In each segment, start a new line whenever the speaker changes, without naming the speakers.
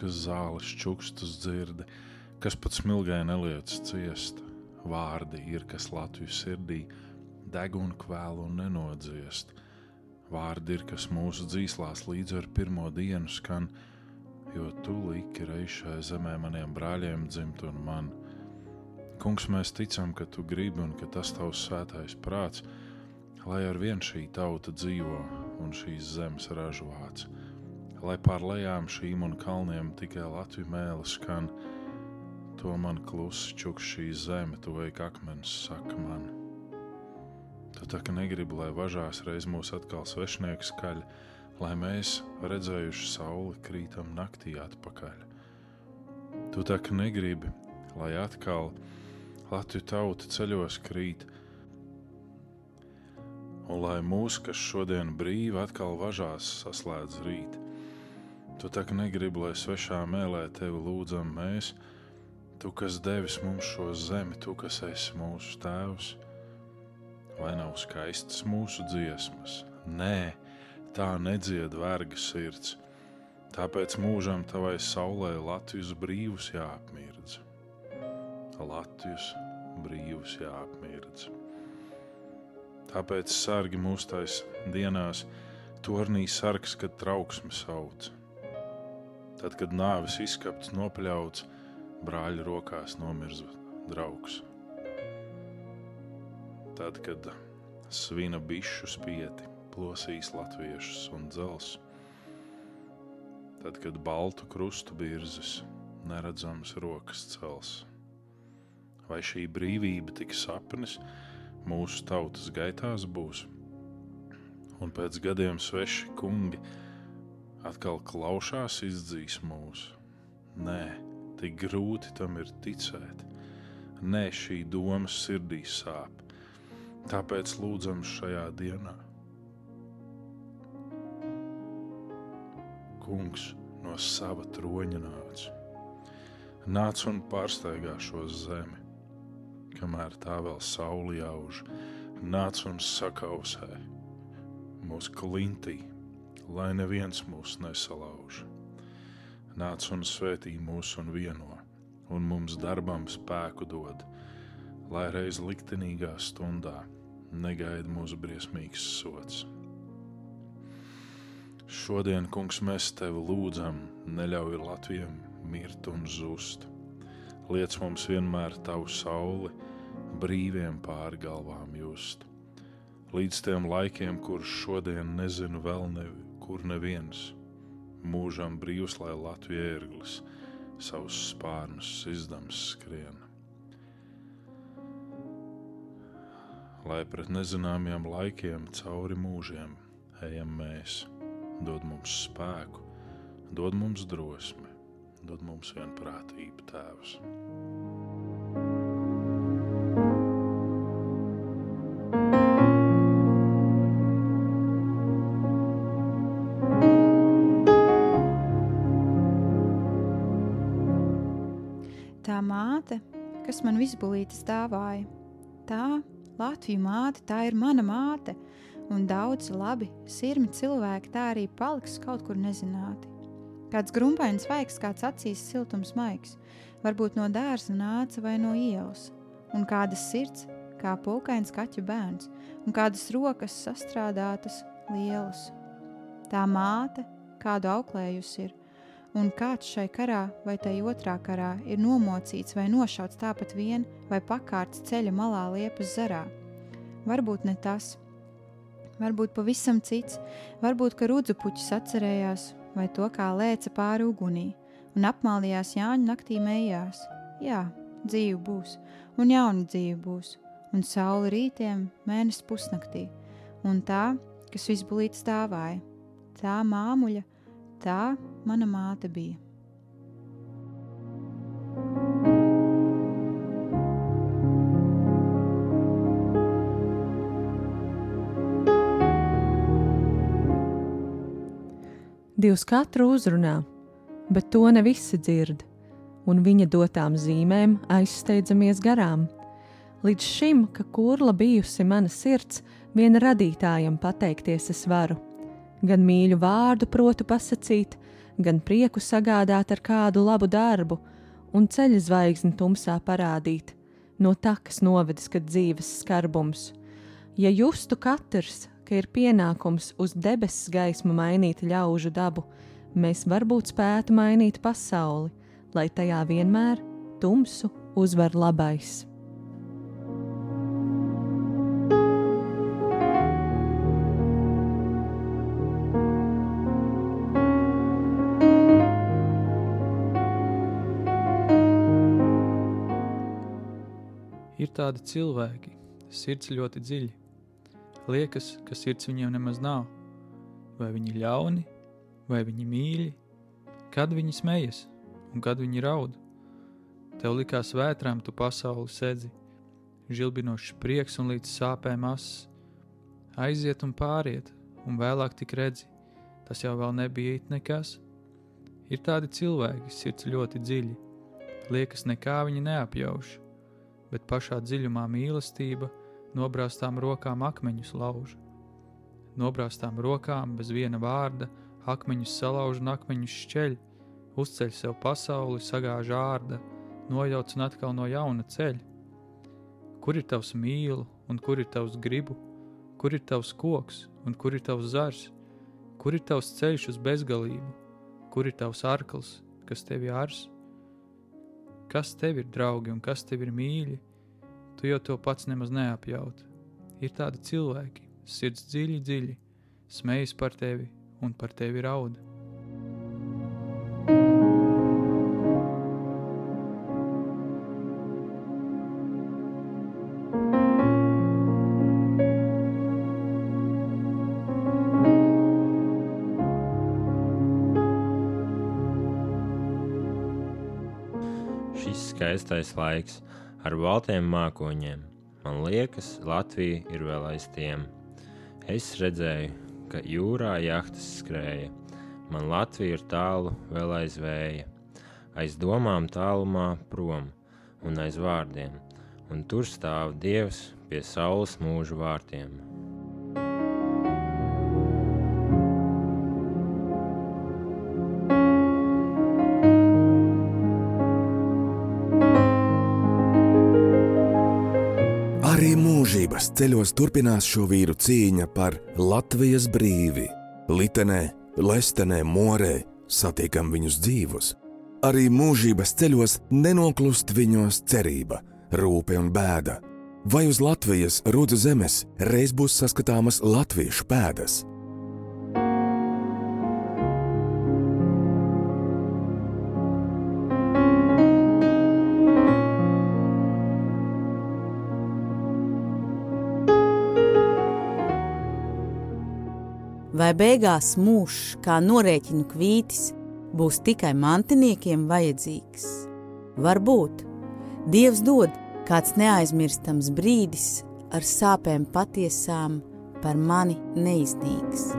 kas zāles čukstus dzirdi, kas pat smilgai neliec ciest. Vārdi ir, kas Latvijas sirdī deg un kvēl un nenodziest. Vārdi ir, kas mūsu dzīslās līdz ar pirmo dienu skan, jo tu liki reiz šai zemē maniem brāļiem dzimt un man. Kungs, mēs ticam, ka tu gribi un ka tas tavs svētais prāts, lai ar vien šī tauta dzīvo un šīs zemes ražu vāc. Lai pār lejām šīm un kalniem tikai Latvijas mēlis skan, to man klusi čukš šī zeme, tu veik akmens, saka man. Tu tā kā negribi, lai važās reiz mūs atkal svešnieks skaļ, lai mēs, redzējuši sauli, krītam naktī atpakaļ. Tu tā kā negribi, lai atkal Latviju tauta ceļos krīt, un lai mūs, kas šodien brīvi atkal važās, saslēdz rīt. Tu tā kā negribi, lai svešā mēlē tevi lūdzam mēs, tu, kas devis mums šo zemi, tu, kas esi mūsu tēvs. Vai nav skaistas mūsu dziesmas? Nē, tā nedzied verga sirds. Tāpēc mūžam tavai saulē Latvijas brīvus jāapmirdz. Latvijas brīvus jāapmirdz. Tāpēc sargi mūs tais dienās, tornī sargs, kad trauksme sauc. Tad, kad nāves izskapts nopļauts, brāļa rokās nomirza draugs. Tad, kad svina bišu spieti plosīs latviešus un dzels, tad, kad baltu krustu birzes neredzams rokas cels. Vai šī brīvība tik sapnis, mūsu tautas gaitās būs. Un pēc gadiem sveši kungi atkal klaušās izdzīs mūsu. Nē, tik grūti tam ir ticēt. Nē, šī doma sirdī sāp. Tāpēc lūdzam šajā dienā. Kungs no sava troņa nāca. Nāc un pārsteigā šo zemi kamēr tā vēl sauli jauž, nāc un sakausē mūsu klintī, lai neviens mūs nesalauž. Nāc un svētī mūs un vieno, un mums darbam spēku dod, lai reiz liktenīgā stundā negaida mūsu briesmīgs sots. Šodien, kungs, mēs tevi lūdzam, neļauj Latvijam mirt un zust liec mums vienmēr tavu sauli brīviem pāri galvām just. Līdz tiem laikiem, kurus šodien nezinu vēl nevi, kur neviens, mūžam brīvs, lai Latvija ērglis savus spārnus izdams skrien. Lai pret nezināmiem laikiem cauri mūžiem ejam mēs, dod mums spēku, dod mums drosmi, dod mums vienprātību, Tēvs.
Māte, kas man visbulītis dāvāja, tā Latvija māte, tā ir mana māte, un daudzi labi, sirmi cilvēki tā arī paliks kaut kur nezināti. Kāds grumpains vaigs, kāds acīs siltums maigs, varbūt no dārza nāca vai no ielas, un kādas sirds, kā pulkains kaķu bērns, un kādas rokas sastrādātas lielas. Tā māte, kādu auklējusi ir, un kāds šai karā vai tai otrā karā ir nomocīts vai nošauts tāpat vien, vai pakārts ceļa malā liepas zarā. Varbūt ne tas, varbūt pavisam cits, varbūt, ka rudzu puķis atcerējās, vai to kā lēca pāri ugunī, un apmālījās Jāņa naktī mējās. Jā, dzīve būs, un jauna dzīve būs, un saule rītiem, mēnesis pusnaktī, un tā, kas visbulīt stāvāja, tā māmuļa, tā mana māte bija.
Dievs katru uzrunā, bet to ne visi dzird, un viņa dotām zīmēm aizsteidzamies garām. Līdz šim, ka kurla bijusi mana sirds, viena radītājam pateikties es varu. Gan mīļu vārdu protu pasakīt, gan prieku sagādāt ar kādu labu darbu, un ceļa zvaigzni tumsā parādīt, no takas novedis, kad dzīves skarbums. Ja justu katrs, ka ir pienākums uz debesu gaismu mainīt ļaužu dabu, mēs varbūt spētu mainīt pasauli, lai tajā vienmēr tumsu uzvar labais.
Ir tādi cilvēki, sirds ļoti dziļi. Liekas, ka sirds viņiem nemaz nav. Vai viņi ļauni, vai viņi mīļi, kad viņi smejas un kad viņi raud. Tev likās vētrām, tu pasauli sedzi, žilbinošs prieks un līdz sāpēm asas. Aiziet un pāriet, un vēlāk tik redzi, tas jau vēl nebija it nekas. Ir tādi cilvēki, sirds ļoti dziļi, liekas nekā viņi neapjauš, bet pašā dziļumā mīlestība nobrāztām rokām akmeņus lauž. Nobrāztām rokām bez viena vārda akmeņus salauž un akmeņus šķeļ, uzceļ sev pasauli, sagāž ārda, nojauc un atkal no jauna ceļ. Kur ir tavs mīlu un kur ir tavs gribu, kur ir tavs koks un kur ir tavs zars, kur ir tavs ceļš uz bezgalību, kur ir tavs arkls, kas tevi ārs? Kas tev ir draugi un kas tev ir mīļi, tu jau to pats nemaz neapjaut. Ir tādi cilvēki, sirds dziļi, dziļi, smejas par tevi un par tevi raud.
Skaistais laiks ar baltiem mākoņiem. Man liekas, Latvija ir vēl aiz tiem. Es redzēju, ka jūrā jahtas skrēja. Man Latvija ir tālu vēl aiz vēja, aiz domām tālumā prom un aiz vārdiem, un tur stāv Dievs pie saules mūžu vārtiem.
Arī mūžības ceļos turpinās šo vīru cīņa par Latvijas brīvi. Litenē, lestenē, morē satiekam viņus dzīvus. Arī mūžības ceļos nenoklust viņos cerība, rūpe un bēda. Vai uz Latvijas rudzu zemes reiz būs saskatāmas latviešu pēdas?
Vai beigās mūžs, kā norēķinu kvītis, būs tikai mantiniekiem vajadzīgs? Varbūt Dievs dod kāds neaizmirstams brīdis ar sāpēm patiesām par mani neiznīgs.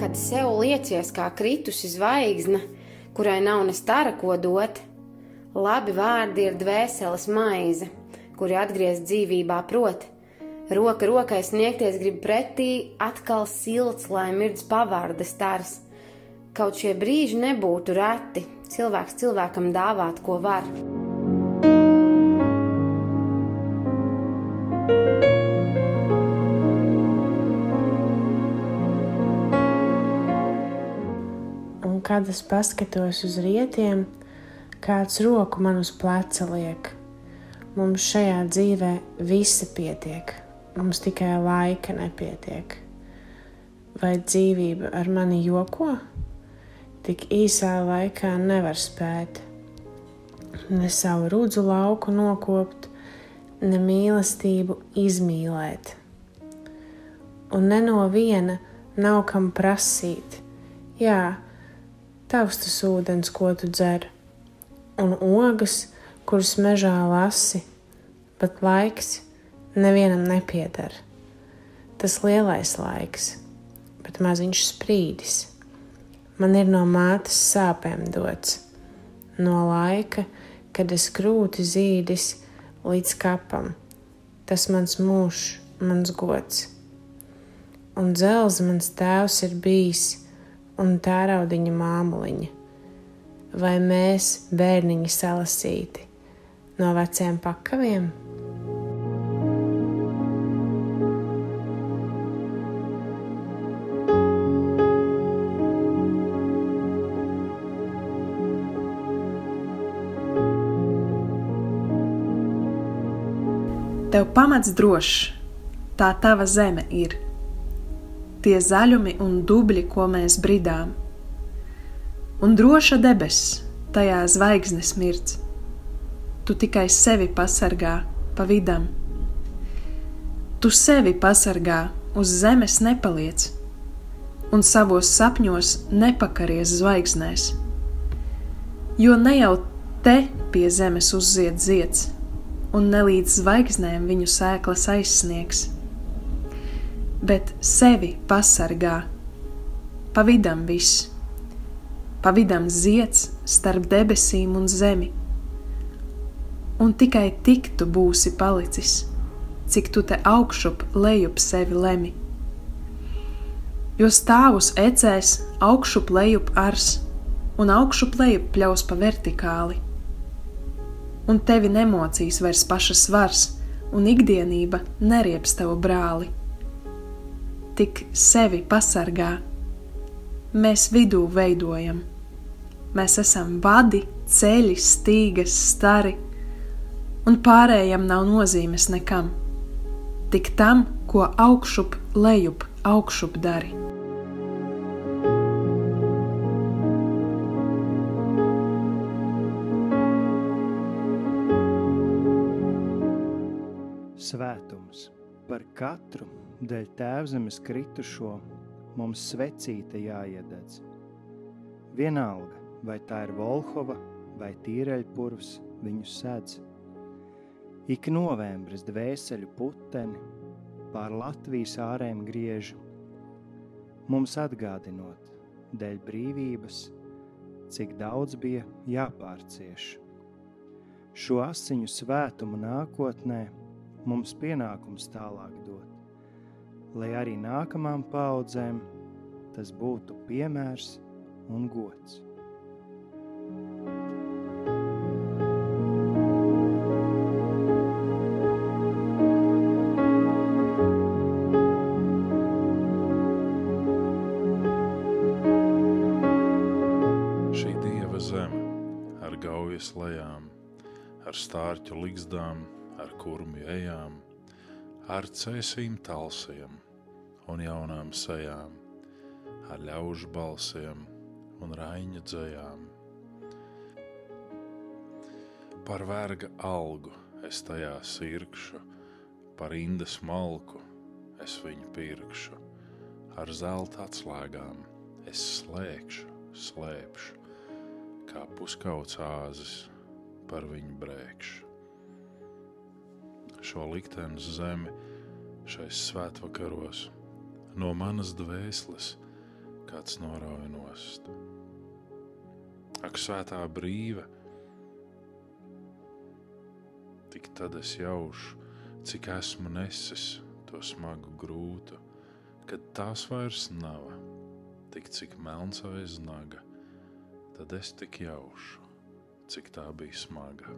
Kad sev liecies kā kritusi zvaigzne, kurai nav ne stara ko dot, labi vārdi ir dvēseles maize, kuri atgriezt dzīvībā prot. Roka rokai sniegties grib pretī, atkal silts, lai mirdz pavārdes stars. Kaut šie brīži nebūtu reti, cilvēks cilvēkam dāvāt, ko var.
Un kad es paskatos uz rietiem, kāds roku man uz pleca liek. Mums šajā dzīvē visi pietiek, mums tikai laika nepietiek. Vai dzīvība ar mani joko? Tik īsā laikā nevar spēt. Ne savu rudzu lauku nokopt, ne mīlestību izmīlēt. Un ne no viena nav kam prasīt. Jā, tavs tas ūdens, ko tu dzer, un ogas, kuras mežā lasi, bet laiks nevienam nepieder. Tas lielais laiks, bet maziņš sprīdis, man ir no mātes sāpēm dots, no laika, kad es krūti zīdis līdz kapam. Tas mans mūžs, mans gods. Un dzelzi mans tēvs ir bijis, un tēraudiņa māmuliņa. Vai mēs, bērniņi, salasīti no veciem pakaviem?
Tev pamats drošs, tā tava zeme ir. Tie zaļumi un dubļi, ko mēs bridām, un droša debesis, tajā zvaigznes mirts. Tu tikai sevi pasargā pa vidam. Tu sevi pasargā, uz zemes nepaliec, un savos sapņos nepakaries zvaigznēs. Jo ne jau te pie zemes uzzied zieds un ne līdz zvaigznēm viņu sēklas aizsniegs. Bet sevi pasargā, pa vidam viss, pa vidam ziets starp debesīm un zemi. Un tikai tik tu būsi palicis, cik tu te augšup lejup sevi lemi. Jo stāvus ecēs augšup lejup ars, un augšup lejup pļaus pa vertikāli un tevi nemocīs vairs paša svars, un ikdienība nerieps tavu brāli. Tik sevi pasargā, mēs vidū veidojam. Mēs esam vadi, ceļi, stīgas, stari, un pārējiem nav nozīmes nekam. Tik tam, ko augšup, lejup, augšup dari.
Svētums par katru dēļ tēvzemes kritušo mums svecīte jāiededz. Vienalga, vai tā ir Volhova vai Tīreļpurvs, viņu sedz. Ik novembris dvēseļu puteni pār Latvijas ārēm griež, mums atgādinot dēļ brīvības, cik daudz bija jāpārcieš. Šo asiņu svētumu nākotnē mums pienākums tālāk dot, lai arī nākamām paudzēm tas būtu piemērs un gods.
Šī dieva zeme ar gaujas lejām, ar stārķu ligzdām, ar kurmju ejām, ar cēsīm talsiem un jaunām sejām, ar ļaužu balsiem un raiņa dzējām. Par verga algu es tajā sirkšu, par indas malku es viņu pirkšu, ar zelta atslēgām es slēgšu, slēpšu, kā puskauts āzis par viņu brēkšu šo liktenes zemi šais svētvakaros no manas dvēseles kāds norauj nost. Ak, svētā brīve, tik tad es jaušu, cik esmu nesis to smagu grūtu, kad tās vairs nav, tik cik melns aiz naga, tad es tik jaušu, cik tā bija smaga.